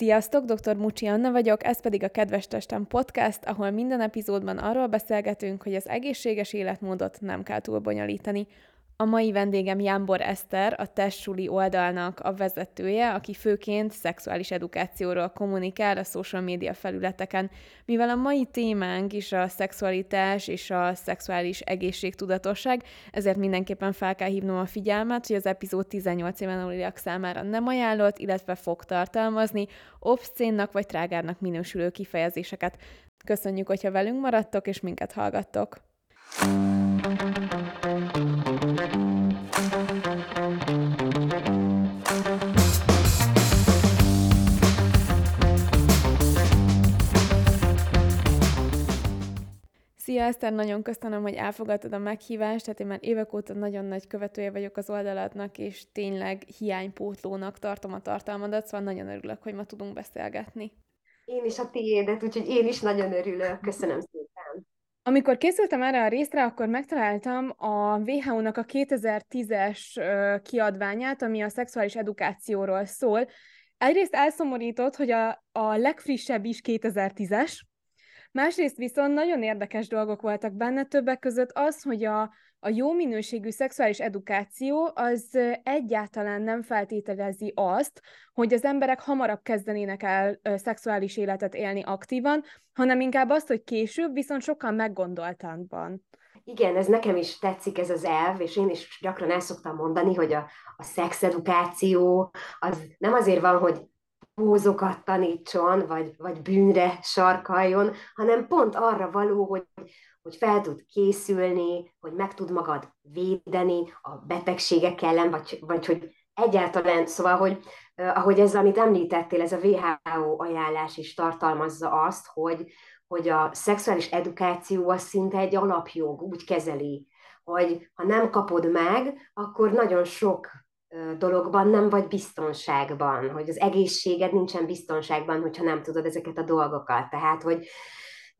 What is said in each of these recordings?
Sziasztok, dr. Mucsi Anna vagyok, ez pedig a Kedves Testem podcast, ahol minden epizódban arról beszélgetünk, hogy az egészséges életmódot nem kell túl bonyolítani. A mai vendégem Jámbor Eszter, a Testsuli oldalnak a vezetője, aki főként szexuális edukációról kommunikál a social média felületeken. Mivel a mai témánk is a szexualitás és a szexuális egészségtudatosság, ezért mindenképpen fel kell hívnom a figyelmet, hogy az epizód 18 éven aluliak számára nem ajánlott, illetve fog tartalmazni obszcénnak vagy trágárnak minősülő kifejezéseket. Köszönjük, hogyha velünk maradtok és minket hallgattok! Szia Eszter, nagyon köszönöm, hogy elfogadtad a meghívást, tehát én már évek óta nagyon nagy követője vagyok az oldaladnak, és tényleg hiánypótlónak tartom a tartalmadat, szóval nagyon örülök, hogy ma tudunk beszélgetni. Én is a tiédet, úgyhogy én is nagyon örülök. Köszönöm szépen. Amikor készültem erre a részre, akkor megtaláltam a WHO-nak a 2010-es kiadványát, ami a szexuális edukációról szól. Egyrészt elszomorított, hogy a, a legfrissebb is 2010-es, Másrészt viszont nagyon érdekes dolgok voltak benne, többek között az, hogy a, a jó minőségű szexuális edukáció az egyáltalán nem feltételezi azt, hogy az emberek hamarabb kezdenének el szexuális életet élni aktívan, hanem inkább azt, hogy később, viszont sokkal meggondoltabban. Igen, ez nekem is tetszik ez az elv, és én is gyakran el szoktam mondani, hogy a, a szexedukáció az nem azért van, hogy pózokat tanítson, vagy, vagy bűnre sarkaljon, hanem pont arra való, hogy, hogy fel tud készülni, hogy meg tud magad védeni a betegségek ellen, vagy, vagy hogy egyáltalán, szóval, hogy ahogy ez, amit említettél, ez a WHO ajánlás is tartalmazza azt, hogy, hogy a szexuális edukáció az szinte egy alapjog, úgy kezeli, hogy ha nem kapod meg, akkor nagyon sok dologban nem vagy biztonságban, hogy az egészséged nincsen biztonságban, hogyha nem tudod ezeket a dolgokat. Tehát, hogy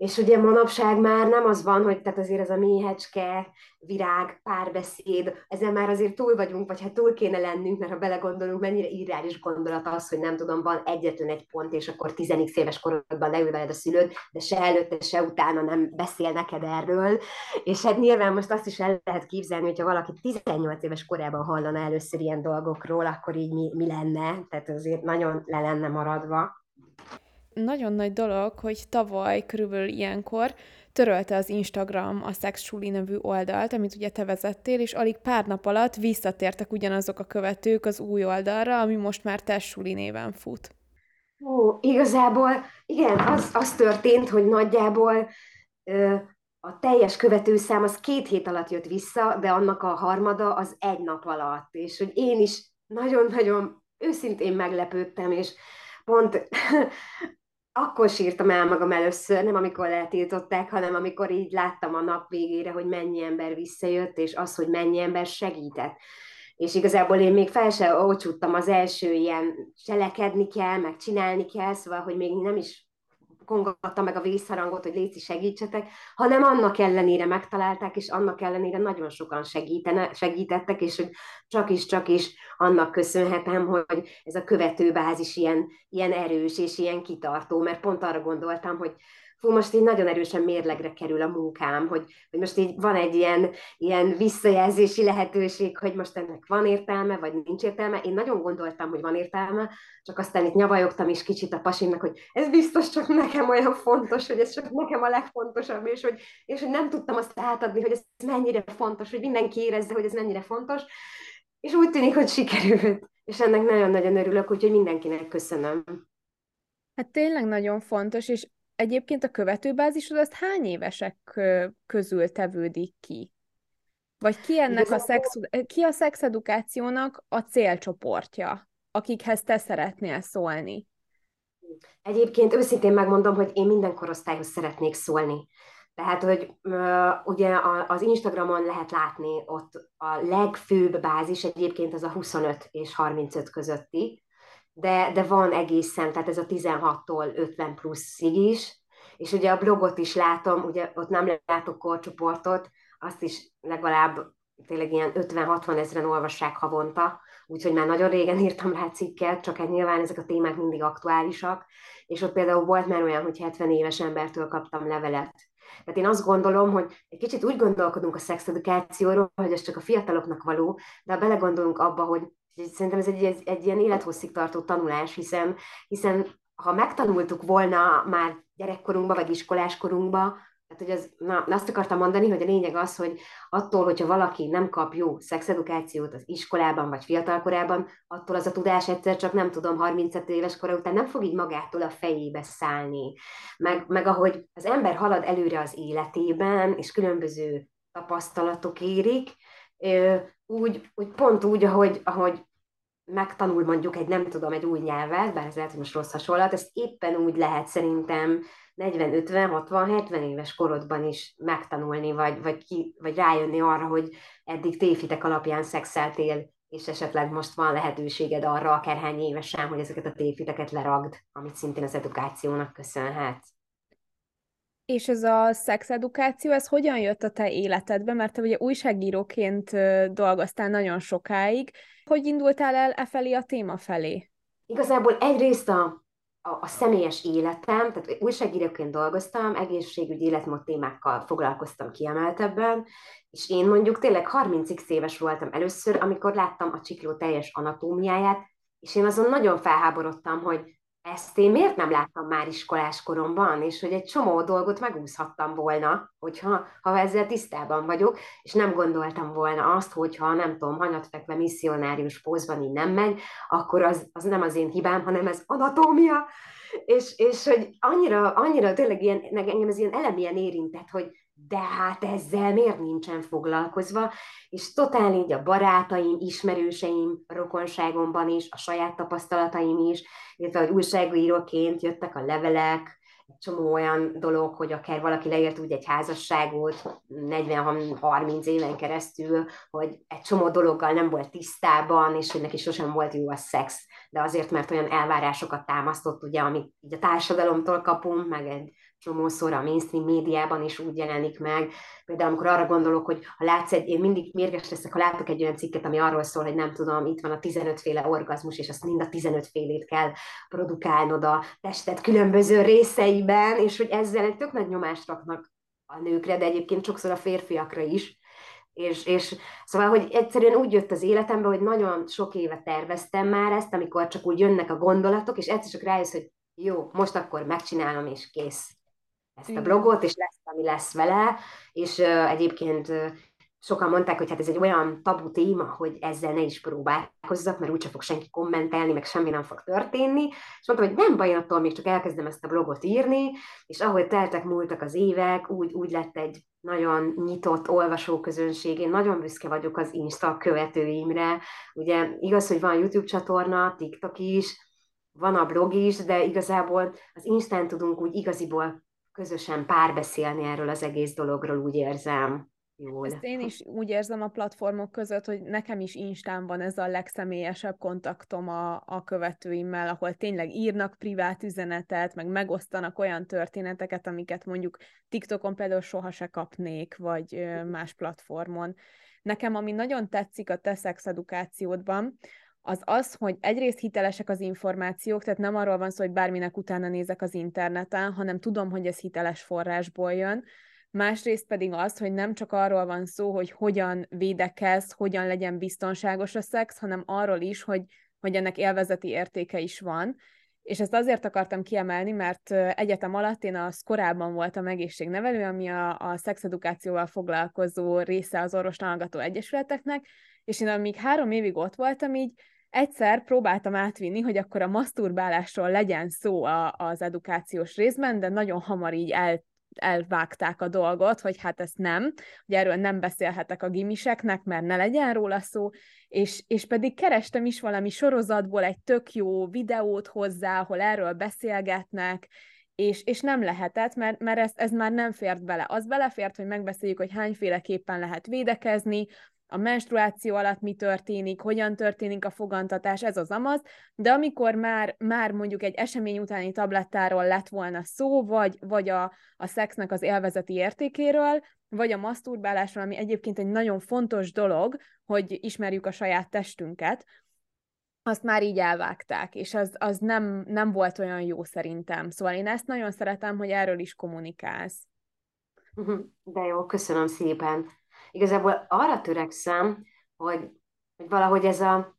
és ugye manapság már nem az van, hogy tehát azért ez a méhecske, virág, párbeszéd, ezen már azért túl vagyunk, vagy hát túl kéne lennünk, mert ha belegondolunk, mennyire irreális gondolat az, hogy nem tudom, van egyetlen egy pont, és akkor 10 éves korodban leül veled a szülőd, de se előtte, se utána nem beszél neked erről. És hát nyilván most azt is el lehet képzelni, hogyha valaki 18 éves korában hallana először ilyen dolgokról, akkor így mi, mi lenne, tehát azért nagyon le lenne maradva nagyon nagy dolog, hogy tavaly körülbelül ilyenkor törölte az Instagram a Sexsuli nevű oldalt, amit ugye te vezettél, és alig pár nap alatt visszatértek ugyanazok a követők az új oldalra, ami most már Tessuli néven fut. Ó, igazából igen, az, az történt, hogy nagyjából ö, a teljes követőszám az két hét alatt jött vissza, de annak a harmada az egy nap alatt, és hogy én is nagyon-nagyon őszintén meglepődtem, és pont akkor sírtam el magam először, nem amikor letiltották, hanem amikor így láttam a nap végére, hogy mennyi ember visszajött, és az, hogy mennyi ember segített. És igazából én még fel se ócsúttam az első ilyen cselekedni kell, meg csinálni kell, szóval, hogy még nem is kongatta meg a vészharangot, hogy Léci segítsetek, hanem annak ellenére megtalálták, és annak ellenére nagyon sokan segítene, segítettek, és hogy csak is, csak is annak köszönhetem, hogy ez a követőbázis ilyen, ilyen erős és ilyen kitartó, mert pont arra gondoltam, hogy fú, most így nagyon erősen mérlegre kerül a munkám, hogy, hogy most így van egy ilyen, ilyen visszajelzési lehetőség, hogy most ennek van értelme, vagy nincs értelme. Én nagyon gondoltam, hogy van értelme, csak aztán itt nyavajogtam is kicsit a pasimnak, hogy ez biztos csak nekem olyan fontos, hogy ez csak nekem a legfontosabb, és hogy, és hogy nem tudtam azt átadni, hogy ez mennyire fontos, hogy mindenki érezze, hogy ez mennyire fontos. És úgy tűnik, hogy sikerült. És ennek nagyon-nagyon örülök, úgyhogy mindenkinek köszönöm. Hát tényleg nagyon fontos, és egyébként a követőbázisod azt hány évesek közül tevődik ki? Vagy ki ennek a, szex, ki a szexedukációnak a célcsoportja, akikhez te szeretnél szólni? Egyébként őszintén megmondom, hogy én minden korosztályhoz szeretnék szólni. Tehát, hogy ugye az Instagramon lehet látni, ott a legfőbb bázis egyébként az a 25 és 35 közötti, de, de van egészen, tehát ez a 16-tól 50 pluszig is, és ugye a blogot is látom, ugye ott nem látok korcsoportot, azt is legalább tényleg ilyen 50-60 ezeren olvassák havonta, úgyhogy már nagyon régen írtam rá cikket, csak egy nyilván ezek a témák mindig aktuálisak, és ott például volt már olyan, hogy 70 éves embertől kaptam levelet. Tehát én azt gondolom, hogy egy kicsit úgy gondolkodunk a szexedukációról, hogy ez csak a fiataloknak való, de ha belegondolunk abba, hogy szerintem ez egy, egy, egy ilyen élethosszig tartó tanulás, hiszen, hiszen ha megtanultuk volna már gyerekkorunkba vagy iskoláskorunkba, tehát, hogy az, na, azt akartam mondani, hogy a lényeg az, hogy attól, hogyha valaki nem kap jó szexedukációt az iskolában vagy fiatalkorában, attól az a tudás egyszer csak nem tudom, 35 éves kora után nem fog így magától a fejébe szállni. Meg, meg ahogy az ember halad előre az életében, és különböző tapasztalatok érik, úgy, úgy pont úgy, ahogy, ahogy megtanul mondjuk egy, nem tudom, egy új nyelvet, bár ez lehet, hogy most rossz hasonlat, ezt éppen úgy lehet szerintem 40, 50, 60, 70 éves korodban is megtanulni, vagy, vagy, ki, vagy rájönni arra, hogy eddig tévhitek alapján szexeltél, és esetleg most van lehetőséged arra, akárhány évesen, hogy ezeket a tévhiteket leragd, amit szintén az edukációnak köszönhet. És ez a szexedukáció, ez hogyan jött a te életedbe? Mert te ugye újságíróként dolgoztál nagyon sokáig. Hogy indultál el e felé a téma felé? Igazából egyrészt a a, a személyes életem, tehát újságíróként dolgoztam, egészségügyi életmód témákkal foglalkoztam kiemeltebben, és én mondjuk tényleg 30 éves voltam először, amikor láttam a csikló teljes anatómiáját, és én azon nagyon felháborodtam, hogy ezt én miért nem láttam már iskolás koromban, és hogy egy csomó dolgot megúszhattam volna, hogyha ha ezzel tisztában vagyok, és nem gondoltam volna azt, hogyha nem tudom, hanyatfekve misszionárius pózban így nem megy, akkor az, az nem az én hibám, hanem ez anatómia, és, és hogy annyira, annyira tényleg ilyen, engem ez ilyen elemilyen érintett, hogy de hát ezzel miért nincsen foglalkozva, és totál így a barátaim, ismerőseim, rokonságomban is, a saját tapasztalataim is, illetve hogy újságíróként jöttek a levelek, csomó olyan dolog, hogy akár valaki leírt úgy egy házasságot 40-30 éven keresztül, hogy egy csomó dologgal nem volt tisztában, és hogy neki sosem volt jó a szex, de azért, mert olyan elvárásokat támasztott, ugye, amit így a társadalomtól kapunk, meg egy csomószor a mainstream médiában is úgy jelenik meg. Például amikor arra gondolok, hogy ha látsz egy, én mindig mérges leszek, ha látok egy olyan cikket, ami arról szól, hogy nem tudom, itt van a 15 féle orgazmus, és azt mind a 15 félét kell produkálnod a testet különböző részeiben, és hogy ezzel egy tök nagy nyomást raknak a nőkre, de egyébként sokszor a férfiakra is. És, és szóval, hogy egyszerűen úgy jött az életembe, hogy nagyon sok éve terveztem már ezt, amikor csak úgy jönnek a gondolatok, és egyszer csak rájössz, hogy jó, most akkor megcsinálom, és kész ezt a blogot, és lesz, ami lesz vele, és uh, egyébként uh, sokan mondták, hogy hát ez egy olyan tabu téma, hogy ezzel ne is próbálkozzak, mert úgyse fog senki kommentelni, meg semmi nem fog történni, és mondtam, hogy nem baj, attól még csak elkezdem ezt a blogot írni, és ahogy teltek, múltak az évek, úgy, úgy lett egy nagyon nyitott olvasóközönség, én nagyon büszke vagyok az Insta követőimre, ugye igaz, hogy van YouTube csatorna, TikTok is, van a blog is, de igazából az Instán tudunk úgy igaziból közösen párbeszélni erről az egész dologról, úgy érzem. Jól. Ezt én is úgy érzem a platformok között, hogy nekem is Instán van ez a legszemélyesebb kontaktom a, a követőimmel, ahol tényleg írnak privát üzenetet, meg megosztanak olyan történeteket, amiket mondjuk TikTokon például soha se kapnék, vagy más platformon. Nekem, ami nagyon tetszik a te szexedukációdban, az az, hogy egyrészt hitelesek az információk, tehát nem arról van szó, hogy bárminek utána nézek az interneten, hanem tudom, hogy ez hiteles forrásból jön, másrészt pedig az, hogy nem csak arról van szó, hogy hogyan védekez, hogyan legyen biztonságos a szex, hanem arról is, hogy, hogy ennek élvezeti értéke is van, és ezt azért akartam kiemelni, mert egyetem alatt én az korábban voltam egészségnevelő, ami a, a szexedukációval foglalkozó része az orvostanulgató egyesületeknek, és én amíg három évig ott voltam, így egyszer próbáltam átvinni, hogy akkor a maszturbálásról legyen szó a, az edukációs részben, de nagyon hamar így el, elvágták a dolgot, hogy hát ezt nem, hogy erről nem beszélhetek a gimiseknek, mert ne legyen róla szó, és, és pedig kerestem is valami sorozatból egy tök jó videót hozzá, ahol erről beszélgetnek, és, és nem lehetett, mert, mert ez, ez már nem fért bele. Az belefért, hogy megbeszéljük, hogy hányféleképpen lehet védekezni, a menstruáció alatt mi történik, hogyan történik a fogantatás, ez az amaz, de amikor már, már mondjuk egy esemény utáni tablettáról lett volna szó, vagy, vagy a, a szexnek az élvezeti értékéről, vagy a maszturbálásról, ami egyébként egy nagyon fontos dolog, hogy ismerjük a saját testünket, azt már így elvágták, és az, az nem, nem volt olyan jó szerintem. Szóval én ezt nagyon szeretem, hogy erről is kommunikálsz. De jó, köszönöm szépen. Igazából arra törekszem, hogy, hogy valahogy ez a,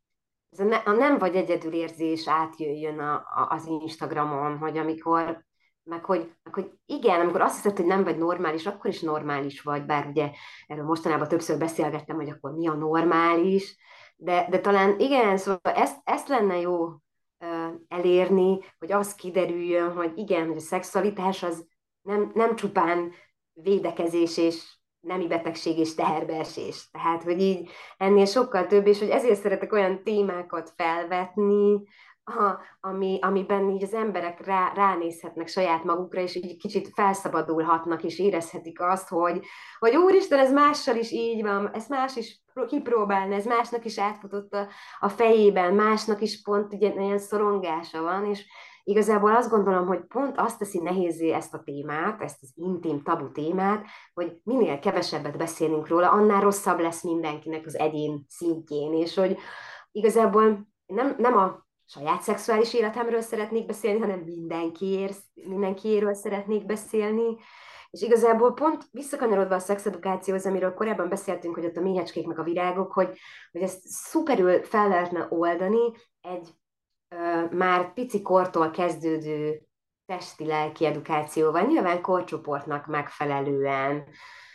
ez a, ne, a nem vagy egyedül érzés átjöjjön a, a, az Instagramon, hogy amikor, meg hogy, meg hogy igen, amikor azt hiszed, hogy nem vagy normális, akkor is normális vagy, bár ugye erről mostanában többször beszélgettem, hogy akkor mi a normális, de, de talán igen, szóval ezt, ezt lenne jó elérni, hogy az kiderüljön, hogy igen, hogy a szexualitás az nem, nem csupán védekezés és nemi betegség és teherbeesés. Tehát, hogy így ennél sokkal több, és hogy ezért szeretek olyan témákat felvetni, ha, ami, amiben így az emberek rá, ránézhetnek saját magukra, és így kicsit felszabadulhatnak, és érezhetik azt, hogy, hogy úristen, ez mással is így van, ez más is kipróbálni, ez másnak is átfutott a, a fejében, másnak is pont ugye ilyen szorongása van, és igazából azt gondolom, hogy pont azt teszi nehézé ezt a témát, ezt az intim, tabu témát, hogy minél kevesebbet beszélünk róla, annál rosszabb lesz mindenkinek az egyén szintjén, és hogy igazából nem, nem a saját szexuális életemről szeretnék beszélni, hanem mindenkiért, mindenkiéről szeretnék beszélni, és igazából pont visszakanyarodva a szexedukációhoz, amiről korábban beszéltünk, hogy ott a méhecskék meg a virágok, hogy, hogy ezt szuperül fel lehetne oldani egy már pici kortól kezdődő testi-lelki edukációval, nyilván korcsoportnak megfelelően,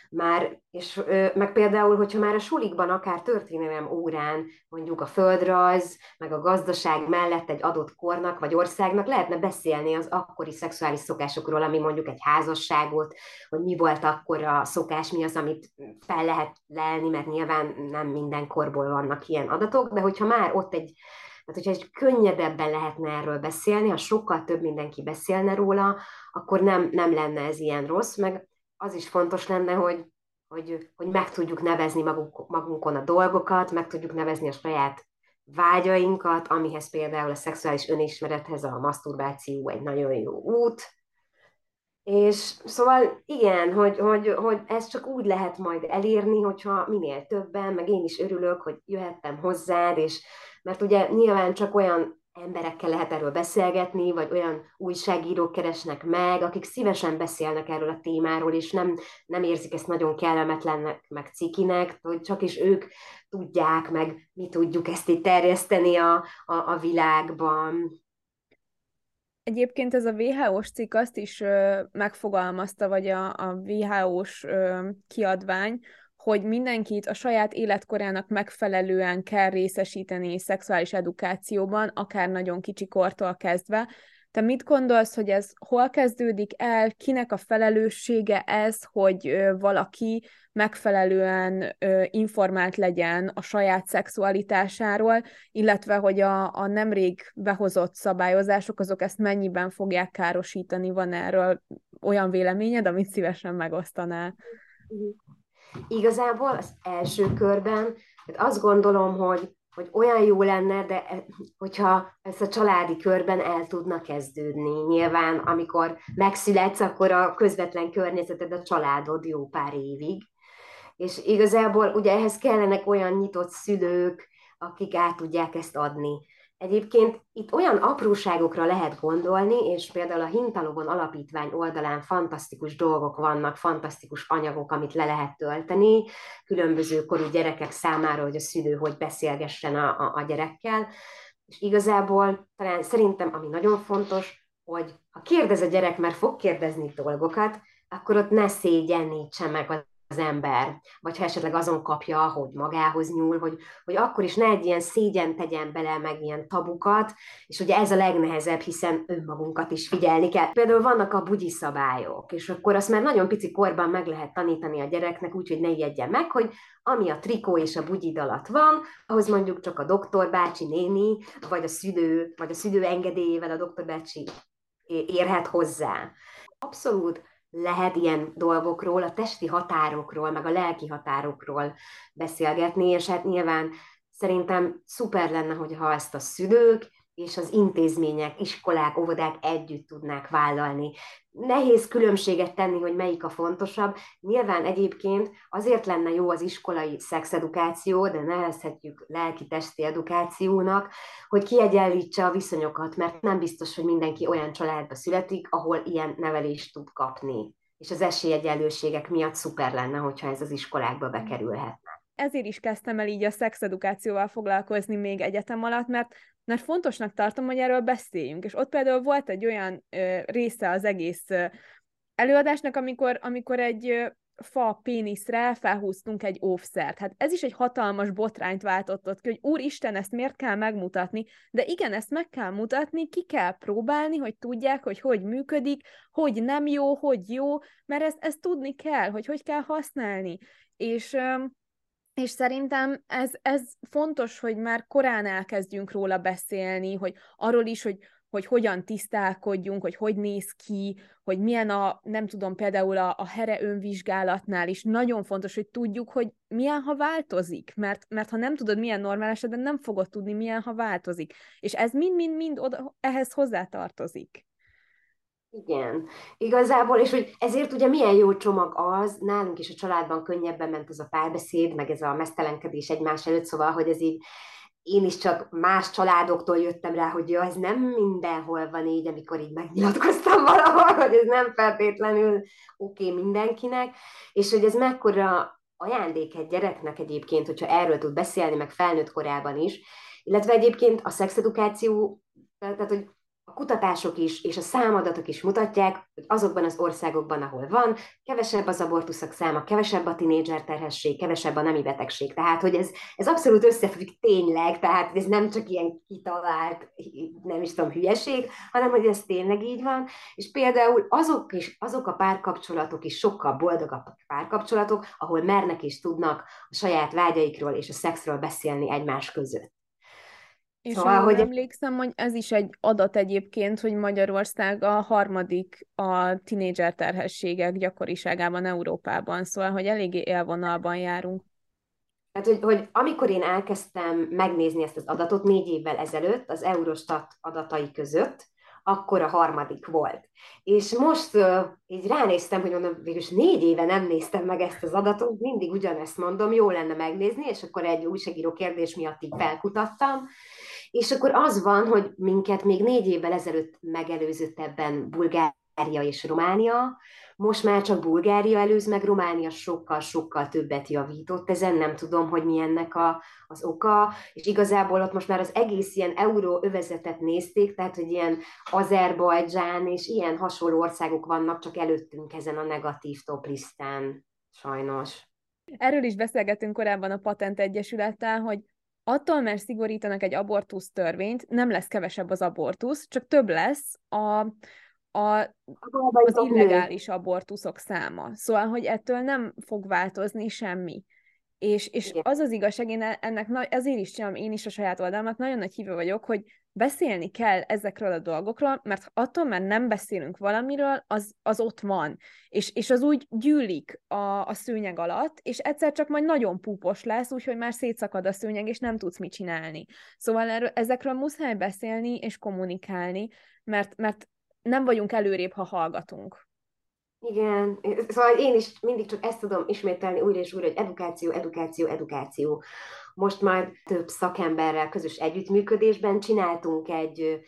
már, és meg például, hogyha már a sulikban, akár történelem órán, mondjuk a földrajz, meg a gazdaság mellett egy adott kornak vagy országnak lehetne beszélni az akkori szexuális szokásokról, ami mondjuk egy házasságot, hogy mi volt akkor a szokás, mi az, amit fel lehet lelni, mert nyilván nem minden korból vannak ilyen adatok, de hogyha már ott egy tehát, hogyha egy könnyedebben lehetne erről beszélni, ha sokkal több mindenki beszélne róla, akkor nem, nem lenne ez ilyen rossz, meg az is fontos lenne, hogy, hogy, hogy meg tudjuk nevezni magunk, magunkon a dolgokat, meg tudjuk nevezni a saját vágyainkat, amihez például a szexuális önismerethez a maszturbáció egy nagyon jó út. És szóval igen, hogy, hogy, hogy ez csak úgy lehet majd elérni, hogyha minél többen, meg én is örülök, hogy jöhettem hozzád, és mert ugye nyilván csak olyan emberekkel lehet erről beszélgetni, vagy olyan újságírók keresnek meg, akik szívesen beszélnek erről a témáról, és nem, nem érzik ezt nagyon kellemetlennek, meg cikinek, hogy csak is ők tudják, meg mi tudjuk ezt itt terjeszteni a, a, a világban. Egyébként ez a WHO-s cikk azt is ö, megfogalmazta, vagy a, a WHO-s ö, kiadvány, hogy mindenkit a saját életkorának megfelelően kell részesíteni szexuális edukációban, akár nagyon kicsi kortól kezdve. Te mit gondolsz, hogy ez hol kezdődik el, kinek a felelőssége ez, hogy valaki megfelelően informált legyen a saját szexualitásáról, illetve hogy a, a nemrég behozott szabályozások, azok ezt mennyiben fogják károsítani? Van erről olyan véleményed, amit szívesen megosztanál? Igazából az első körben hát azt gondolom, hogy, hogy olyan jó lenne, de hogyha ezt a családi körben el tudna kezdődni. Nyilván, amikor megszületsz, akkor a közvetlen környezeted a családod jó pár évig. És igazából ugye ehhez kellenek olyan nyitott szülők, akik át tudják ezt adni. Egyébként itt olyan apróságokra lehet gondolni, és például a Hintalovon Alapítvány oldalán fantasztikus dolgok vannak, fantasztikus anyagok, amit le lehet tölteni, különböző korú gyerekek számára, hogy a szülő hogy beszélgessen a, a, a gyerekkel. És igazából talán szerintem, ami nagyon fontos, hogy ha kérdez a gyerek, mert fog kérdezni dolgokat, akkor ott ne szégyenítse meg az ember, vagy ha esetleg azon kapja, hogy magához nyúl, hogy, hogy akkor is ne egy ilyen szégyen tegyen bele, meg ilyen tabukat, és ugye ez a legnehezebb, hiszen önmagunkat is figyelni kell. Például vannak a bugyi szabályok, és akkor azt már nagyon pici korban meg lehet tanítani a gyereknek, úgyhogy ne ijedjen meg, hogy ami a trikó és a bugyid alatt van, ahhoz mondjuk csak a doktor bácsi néni, vagy a szülő, vagy a szülő engedélyével a doktor bácsi érhet hozzá. Abszolút lehet ilyen dolgokról, a testi határokról, meg a lelki határokról beszélgetni, és hát nyilván szerintem szuper lenne, hogyha ezt a szülők és az intézmények, iskolák, óvodák együtt tudnák vállalni. Nehéz különbséget tenni, hogy melyik a fontosabb. Nyilván egyébként azért lenne jó az iskolai szexedukáció, de nevezhetjük lelki-testi edukációnak, hogy kiegyenlítse a viszonyokat, mert nem biztos, hogy mindenki olyan családba születik, ahol ilyen nevelést tud kapni. És az esélyegyenlőségek miatt szuper lenne, hogyha ez az iskolákba bekerülhetne ezért is kezdtem el így a szexedukációval foglalkozni még egyetem alatt, mert, mert fontosnak tartom, hogy erről beszéljünk. És ott például volt egy olyan ö, része az egész ö, előadásnak, amikor, amikor egy ö, fa péniszre felhúztunk egy óvszert. Hát ez is egy hatalmas botrányt váltott ott ki, hogy úristen, ezt miért kell megmutatni, de igen, ezt meg kell mutatni, ki kell próbálni, hogy tudják, hogy hogy működik, hogy nem jó, hogy jó, mert ezt, ezt tudni kell, hogy hogy kell használni. És és szerintem ez, ez fontos, hogy már korán elkezdjünk róla beszélni, hogy arról is, hogy, hogy hogyan tisztálkodjunk, hogy hogy néz ki, hogy milyen a, nem tudom, például a, a here önvizsgálatnál is nagyon fontos, hogy tudjuk, hogy milyen, ha változik, mert, mert ha nem tudod, milyen normál esetben, nem fogod tudni, milyen, ha változik. És ez mind-mind-mind ehhez hozzátartozik. Igen, igazából, és hogy ezért ugye milyen jó csomag az, nálunk is a családban könnyebben ment ez a párbeszéd, meg ez a mesztelenkedés egymás előtt, szóval, hogy ez így én is csak más családoktól jöttem rá, hogy ja, ez nem mindenhol van így, amikor így megnyilatkoztam valahol, hogy ez nem feltétlenül oké okay mindenkinek, és hogy ez mekkora ajándék egy gyereknek egyébként, hogyha erről tud beszélni, meg felnőtt korában is, illetve egyébként a szexedukáció, tehát hogy kutatások is, és a számadatok is mutatják, hogy azokban az országokban, ahol van, kevesebb az abortuszok száma, kevesebb a tinédzser terhesség, kevesebb a nemi betegség. Tehát, hogy ez, ez abszolút összefügg tényleg, tehát ez nem csak ilyen kitalált, nem is tudom, hülyeség, hanem hogy ez tényleg így van. És például azok, is, azok a párkapcsolatok is sokkal boldogabb párkapcsolatok, ahol mernek és tudnak a saját vágyaikról és a szexről beszélni egymás között. És szóval, hogy emlékszem, hogy ez is egy adat egyébként, hogy Magyarország a harmadik a tinédzser terhességek gyakoriságában Európában, szóval, hogy eléggé élvonalban járunk. Tehát, hogy, hogy amikor én elkezdtem megnézni ezt az adatot négy évvel ezelőtt, az Eurostat adatai között, akkor a harmadik volt. És most uh, így ránéztem, hogy mondom, végülis négy éve nem néztem meg ezt az adatot, mindig ugyanezt mondom, jó lenne megnézni, és akkor egy újságíró kérdés miatt így felkutattam, és akkor az van, hogy minket még négy évvel ezelőtt megelőzött ebben Bulgária és Románia, most már csak Bulgária előz meg, Románia sokkal-sokkal többet javított ezen, nem tudom, hogy mi ennek a, az oka, és igazából ott most már az egész ilyen euró övezetet nézték, tehát hogy ilyen Azerbajdzsán és ilyen hasonló országok vannak csak előttünk ezen a negatív top listán, sajnos. Erről is beszélgettünk korábban a Patent Egyesülettel, hogy attól, mert szigorítanak egy abortusz törvényt, nem lesz kevesebb az abortusz, csak több lesz a, a, az illegális abortuszok száma. Szóval, hogy ettől nem fog változni semmi. És, és az az igazság, én ennek ezért is csinálom én is a saját oldalmat, nagyon nagy hívő vagyok, hogy beszélni kell ezekről a dolgokról, mert attól, mert nem beszélünk valamiről, az, az ott van, és, és az úgy gyűlik a, a szőnyeg alatt, és egyszer csak majd nagyon púpos lesz, úgyhogy már szétszakad a szőnyeg, és nem tudsz mit csinálni. Szóval erről, ezekről muszáj beszélni és kommunikálni, mert, mert nem vagyunk előrébb, ha hallgatunk. Igen, szóval én is mindig csak ezt tudom ismételni újra és újra, hogy edukáció, edukáció, edukáció. Most már több szakemberrel közös együttműködésben csináltunk egy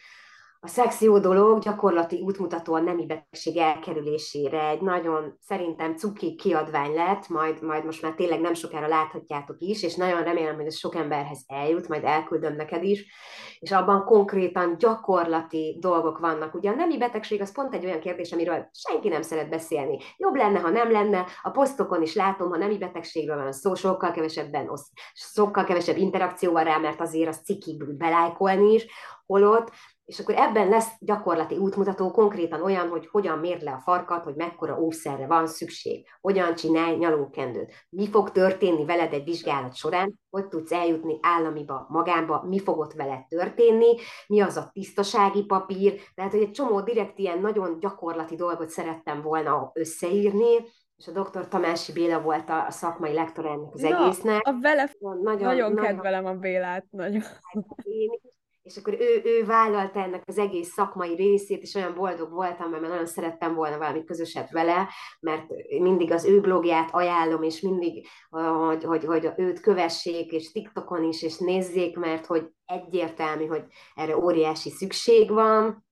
a szex jó dolog, gyakorlati útmutató a nemi betegség elkerülésére. Egy nagyon szerintem cuki kiadvány lett, majd, majd most már tényleg nem sokára láthatjátok is, és nagyon remélem, hogy ez sok emberhez eljut, majd elküldöm neked is, és abban konkrétan gyakorlati dolgok vannak. Ugye a nemi betegség az pont egy olyan kérdés, amiről senki nem szeret beszélni. Jobb lenne, ha nem lenne. A posztokon is látom, ha nemi betegségről van szó, sokkal kevesebben, sokkal kevesebb interakcióval rá, mert azért az ciki belájkolni is, holott, és akkor ebben lesz gyakorlati útmutató, konkrétan olyan, hogy hogyan mér le a farkat, hogy mekkora óvszerre van szükség, hogyan csinálj nyalókendőt, mi fog történni veled egy vizsgálat során, hogy tudsz eljutni államiba, magánba, mi fog ott veled történni, mi az a tisztasági papír, tehát hogy egy csomó direkt ilyen nagyon gyakorlati dolgot szerettem volna összeírni, és a dr. Tamási Béla volt a, szakmai lektor ennek az Na, egésznek. A vele nagyon, nagyon, nagyon kedvelem a Bélát, nagyon. Én is, és akkor ő, ő vállalta ennek az egész szakmai részét, és olyan boldog voltam, mert nagyon szerettem volna valami közöset vele, mert mindig az ő blogját ajánlom, és mindig, hogy, hogy, hogy őt kövessék, és TikTokon is, és nézzék, mert hogy egyértelmű, hogy erre óriási szükség van.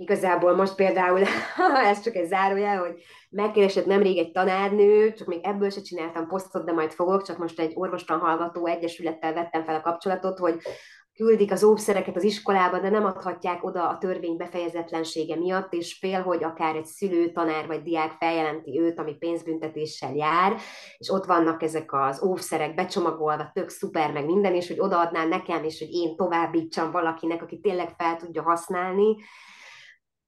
Igazából most például, ez csak egy zárójel, hogy megkeresett nemrég egy tanárnő, csak még ebből se csináltam posztot, de majd fogok, csak most egy orvostan hallgató egyesülettel vettem fel a kapcsolatot, hogy küldik az óvszereket az iskolába, de nem adhatják oda a törvény befejezetlensége miatt, és fél, hogy akár egy szülő, tanár vagy diák feljelenti őt, ami pénzbüntetéssel jár, és ott vannak ezek az óvszerek becsomagolva, tök szuper, meg minden, és hogy odaadnál nekem, és hogy én továbbítsam valakinek, aki tényleg fel tudja használni,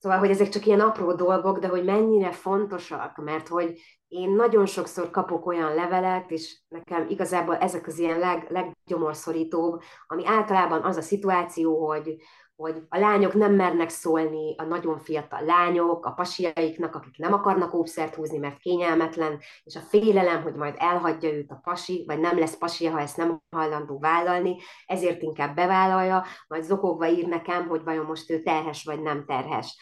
Szóval, hogy ezek csak ilyen apró dolgok, de hogy mennyire fontosak, mert hogy én nagyon sokszor kapok olyan levelet, és nekem igazából ezek az ilyen leg, leggyomorszorítóbb, ami általában az a szituáció, hogy, hogy a lányok nem mernek szólni, a nagyon fiatal lányok, a pasiaiknak, akik nem akarnak óvszert húzni, mert kényelmetlen, és a félelem, hogy majd elhagyja őt a pasi, vagy nem lesz pasia, ha ezt nem hajlandó vállalni, ezért inkább bevállalja, majd zokogva ír nekem, hogy vajon most ő terhes, vagy nem terhes.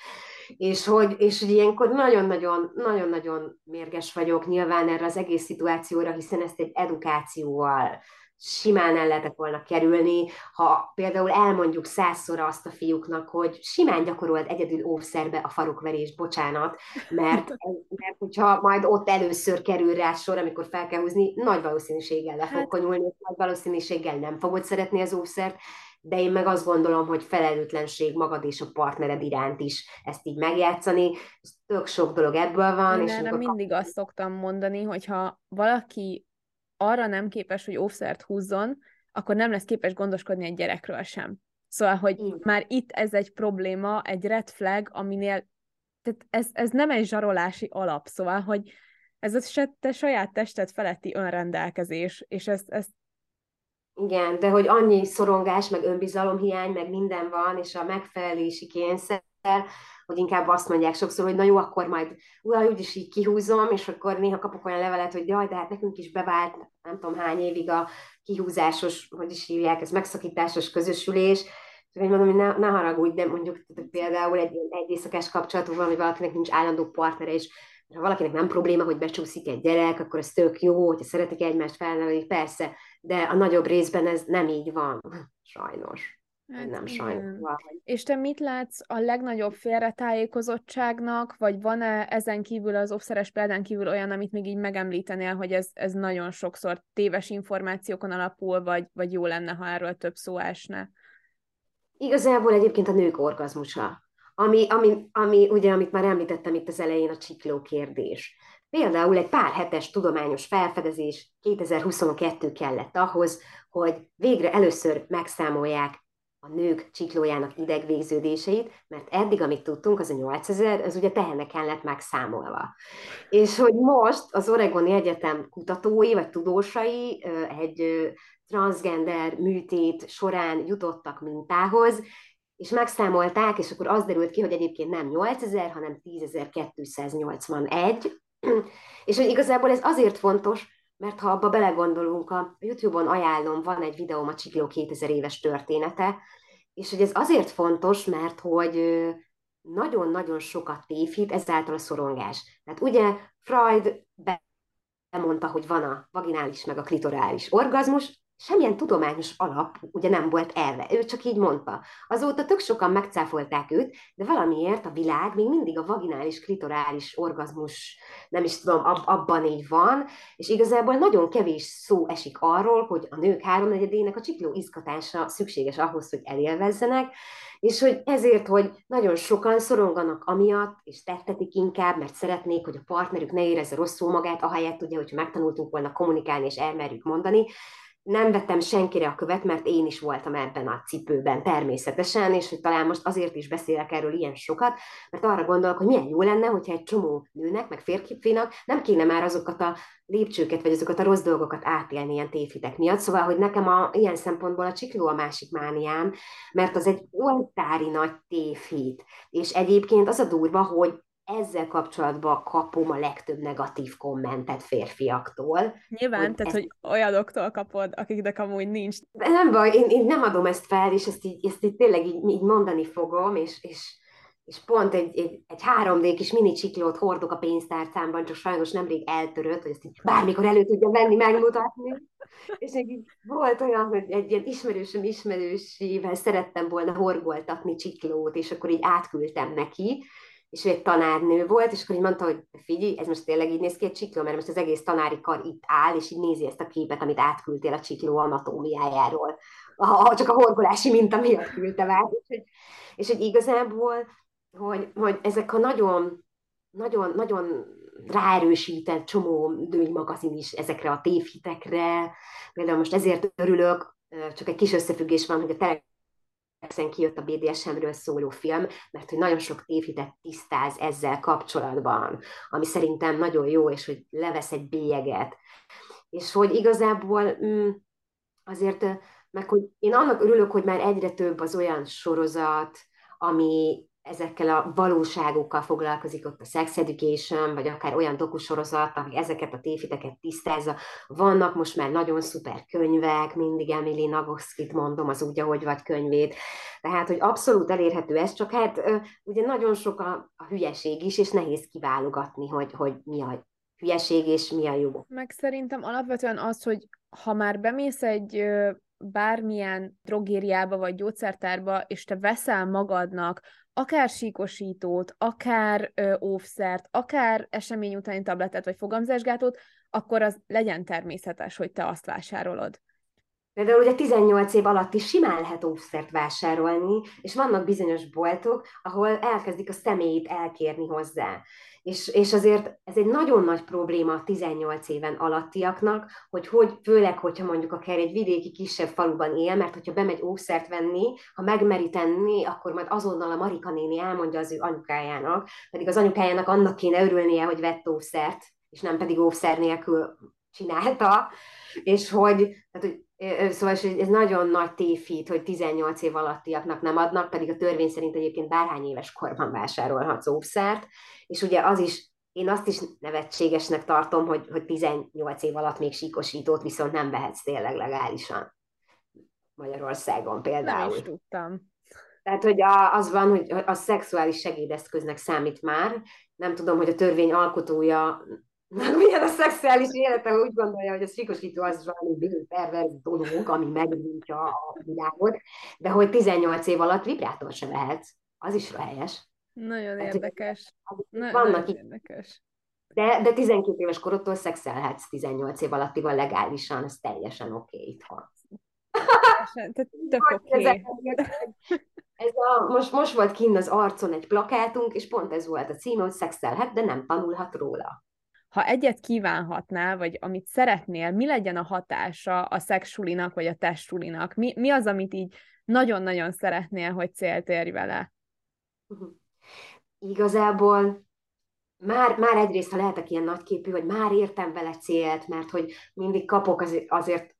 És hogy, és hogy ilyenkor nagyon-nagyon, nagyon-nagyon mérges vagyok nyilván erre az egész szituációra, hiszen ezt egy edukációval simán el lehetett volna kerülni, ha például elmondjuk százszor azt a fiúknak, hogy simán gyakorolt egyedül óvszerbe a farokverést, bocsánat, mert, mert hogyha majd ott először kerül rá sor, amikor fel kell húzni, nagy valószínűséggel le fog hát- konyulni, nagy valószínűséggel nem fogod szeretni az óvszert, de én meg azt gondolom, hogy felelőtlenség magad és a partnered iránt is ezt így megjátszani. Tök sok dolog ebből van. Én és erre mindig azt szoktam mondani, hogyha valaki arra nem képes, hogy óvszert húzzon, akkor nem lesz képes gondoskodni egy gyerekről sem. Szóval, hogy Igen. már itt ez egy probléma, egy red flag, aminél tehát ez, ez nem egy zsarolási alap, szóval, hogy ez a te saját tested feletti önrendelkezés, és ezt, ezt igen, de hogy annyi szorongás, meg önbizalomhiány, meg minden van, és a megfelelési kényszer, hogy inkább azt mondják sokszor, hogy na jó, akkor majd uaj, úgyis így kihúzom, és akkor néha kapok olyan levelet, hogy jaj, de hát nekünk is bevált, nem tudom hány évig a kihúzásos, hogy is hívják, ez megszakításos közösülés, csak hogy mondom, hogy ne, ne haragudj, de mondjuk például egy, egy éjszakás kapcsolatú van, hogy valakinek nincs állandó partnere, és ha valakinek nem probléma, hogy becsúszik egy gyerek, akkor ez tök jó, hogyha szeretik egymást felnevelni, persze, de a nagyobb részben ez nem így van, sajnos. Hát nem sajnos. És te mit látsz a legnagyobb félretájékozottságnak, vagy van-e ezen kívül az obszeres példán kívül olyan, amit még így megemlítenél, hogy ez, ez nagyon sokszor téves információkon alapul, vagy, vagy jó lenne, ha erről több szó esne? Igazából egyébként a nők orgazmusa, ami, ami, ami ugye, amit már említettem itt az elején, a csikló kérdés. Például egy pár hetes tudományos felfedezés 2022 kellett ahhoz, hogy végre először megszámolják a nők csiklójának idegvégződéseit, mert eddig, amit tudtunk, az a 8000, az ugye teheneken lett megszámolva. És hogy most az Oregoni Egyetem kutatói vagy tudósai egy transgender műtét során jutottak mintához, és megszámolták, és akkor az derült ki, hogy egyébként nem 8000, hanem 10.281, és hogy igazából ez azért fontos, mert ha abba belegondolunk, a YouTube-on ajánlom, van egy videóm a Csikló 2000 éves története, és hogy ez azért fontos, mert hogy nagyon-nagyon sokat tévhit ezáltal a szorongás. Tehát ugye Freud bemondta, hogy van a vaginális meg a klitorális orgazmus, semmilyen tudományos alap ugye nem volt erre, ő csak így mondta. Azóta tök sokan megcáfolták őt, de valamiért a világ még mindig a vaginális, klitorális orgazmus, nem is tudom, ab, abban így van, és igazából nagyon kevés szó esik arról, hogy a nők háromnegyedének a csikló izgatása szükséges ahhoz, hogy elélvezzenek, és hogy ezért, hogy nagyon sokan szoronganak amiatt, és tettetik inkább, mert szeretnék, hogy a partnerük ne érezze rosszul magát, ahelyett ugye, hogyha megtanultunk volna kommunikálni és elmerjük mondani, nem vettem senkire a követ, mert én is voltam ebben a cipőben természetesen, és hogy talán most azért is beszélek erről ilyen sokat, mert arra gondolok, hogy milyen jó lenne, hogyha egy csomó nőnek, meg férfinak nem kéne már azokat a lépcsőket, vagy azokat a rossz dolgokat átélni ilyen tévhitek miatt. Szóval, hogy nekem a, ilyen szempontból a csikló a másik mániám, mert az egy oltári nagy tévhit. És egyébként az a durva, hogy ezzel kapcsolatban kapom a legtöbb negatív kommentet férfiaktól. Nyilván, hogy tehát, ez... hogy olyanoktól kapod, akiknek amúgy nincs. Nem baj, én, én nem adom ezt fel, és ezt így, ezt így tényleg így, így mondani fogom, és, és, és pont egy, egy, egy 3D kis mini csiklót hordok a pénztárcámban, csak sajnos nemrég eltörött, hogy ezt így bármikor elő tudja venni, megmutatni. És így volt olyan, hogy egy ilyen ismerősöm ismerősével szerettem volna horgoltatni csiklót, és akkor így átküldtem neki, és ő egy tanárnő volt, és akkor így mondta, hogy figyelj, ez most tényleg így néz ki egy csikló, mert most az egész tanári kar itt áll, és így nézi ezt a képet, amit átküldtél a csikló anatómiájáról. Ha csak a horgolási minta miatt küldtem át. És, hogy, és hogy igazából, hogy, hogy ezek a nagyon, nagyon, nagyon ráerősített csomó női magazin is ezekre a tévhitekre. Például most ezért örülök, csak egy kis összefüggés van, hogy a Netflixen kijött a BDSM-ről szóló film, mert hogy nagyon sok tévhitet tisztáz ezzel kapcsolatban, ami szerintem nagyon jó, és hogy levesz egy bélyeget. És hogy igazából mm, azért, meg hogy én annak örülök, hogy már egyre több az olyan sorozat, ami ezekkel a valóságokkal foglalkozik ott a Sex Education, vagy akár olyan dokusorozat, ami ezeket a tévhiteket tisztázza. Vannak most már nagyon szuper könyvek, mindig Emily Nagoskit mondom, az úgy, ahogy vagy könyvét. Tehát, hogy abszolút elérhető ez, csak hát ugye nagyon sok a, a hülyeség is, és nehéz kiválogatni, hogy, hogy mi a hülyeség és mi a jó. Meg szerintem alapvetően az, hogy ha már bemész egy bármilyen drogériába vagy gyógyszertárba, és te veszel magadnak akár síkosítót, akár ö, óvszert, akár esemény utáni tabletet vagy fogamzásgátót, akkor az legyen természetes, hogy te azt vásárolod. Például ugye 18 év alatt is simán lehet óvszert vásárolni, és vannak bizonyos boltok, ahol elkezdik a személyét elkérni hozzá. És, és azért ez egy nagyon nagy probléma a 18 éven alattiaknak, hogy, hogy főleg, hogyha mondjuk akár egy vidéki kisebb faluban él, mert hogyha bemegy óvszert venni, ha megmeri tenni, akkor majd azonnal a Marika néni elmondja az ő anyukájának, pedig az anyukájának annak kéne örülnie, hogy vett óvszert, és nem pedig óvszer nélkül csinálta, és hogy, tehát, hogy Szóval ez nagyon nagy tévhit, hogy 18 év alattiaknak nem adnak, pedig a törvény szerint egyébként bárhány éves korban vásárolhatsz óvszert, és ugye az is, én azt is nevetségesnek tartom, hogy, hogy 18 év alatt még síkosítót viszont nem vehetsz tényleg legálisan. Magyarországon például. Nem is tudtam. Tehát, hogy a, az van, hogy a szexuális segédeszköznek számít már. Nem tudom, hogy a törvény alkotója milyen a szexuális élete, úgy gondolja, hogy a sikosító az valami perverz dolog, ami megbíntja a világot, de hogy 18 év alatt vibrátor se vehetsz, az is helyes. Nagyon hát, érdekes. Na, vannak nagyon érdekes. De, de 12 éves korodtól szexelhetsz 18 év alattival legálisan, ez teljesen oké okay itthon. Tehát tök oké. Okay. Ez a, most, most volt kinn az arcon egy plakátunk, és pont ez volt a cím, hogy szexelhet, de nem tanulhat róla ha egyet kívánhatnál, vagy amit szeretnél, mi legyen a hatása a szexulinak, vagy a testulinak? Mi, mi az, amit így nagyon-nagyon szeretnél, hogy célt érj vele? Igazából már, már egyrészt, ha lehetek ilyen nagyképű, hogy már értem vele célt, mert hogy mindig kapok azért, azért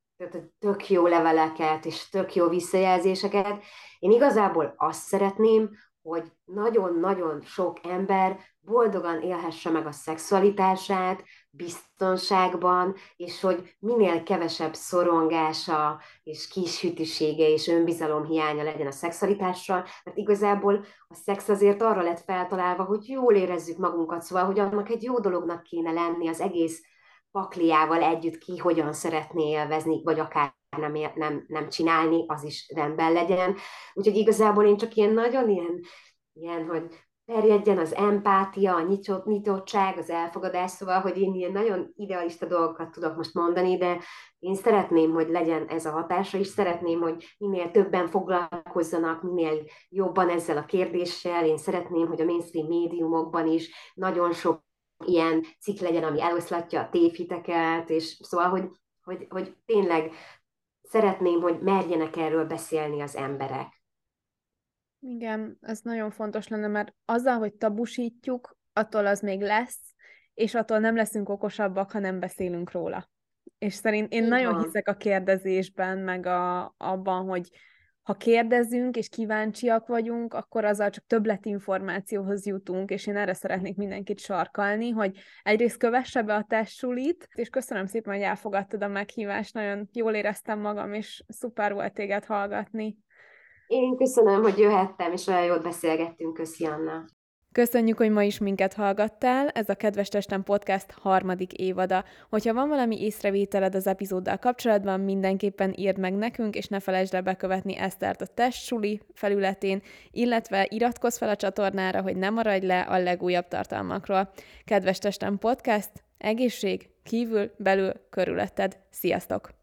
tök jó leveleket, és tök jó visszajelzéseket. Én igazából azt szeretném, hogy nagyon-nagyon sok ember boldogan élhesse meg a szexualitását, biztonságban, és hogy minél kevesebb szorongása, és kishűtűsége, és önbizalom hiánya legyen a szexualitással, mert igazából a szex azért arra lett feltalálva, hogy jól érezzük magunkat, szóval, hogy annak egy jó dolognak kéne lenni az egész pakliával együtt ki hogyan szeretné élvezni, vagy akár nem, nem, nem csinálni, az is rendben legyen. Úgyhogy igazából én csak ilyen nagyon ilyen, ilyen hogy terjedjen az empátia, a nyitott, nyitottság, az elfogadás, szóval, hogy én ilyen nagyon idealista dolgokat tudok most mondani, de én szeretném, hogy legyen ez a hatása, és szeretném, hogy minél többen foglalkozzanak, minél jobban ezzel a kérdéssel. Én szeretném, hogy a mainstream médiumokban is nagyon sok ilyen cikk legyen, ami eloszlatja a tévhiteket, és szóval, hogy, hogy, hogy tényleg szeretném, hogy merjenek erről beszélni az emberek. Igen, ez nagyon fontos lenne, mert azzal, hogy tabusítjuk, attól az még lesz, és attól nem leszünk okosabbak, ha nem beszélünk róla. És szerint én Igen. nagyon hiszek a kérdezésben, meg a, abban, hogy ha kérdezünk és kíváncsiak vagyunk, akkor azzal csak többletinformációhoz jutunk, és én erre szeretnék mindenkit sarkalni, hogy egyrészt kövesse be a testsulit, és köszönöm szépen, hogy elfogadtad a meghívást, nagyon jól éreztem magam, és szuper volt téged hallgatni. Én köszönöm, hogy jöhettem, és olyan jól beszélgettünk, köszi Anna. Köszönjük, hogy ma is minket hallgattál, ez a Kedves Testem Podcast harmadik évada. Hogyha van valami észrevételed az epizóddal kapcsolatban, mindenképpen írd meg nekünk, és ne felejtsd el bekövetni Esztert a Testsuli felületén, illetve iratkozz fel a csatornára, hogy ne maradj le a legújabb tartalmakról. Kedves Testem Podcast, egészség, kívül, belül, körülötted. Sziasztok!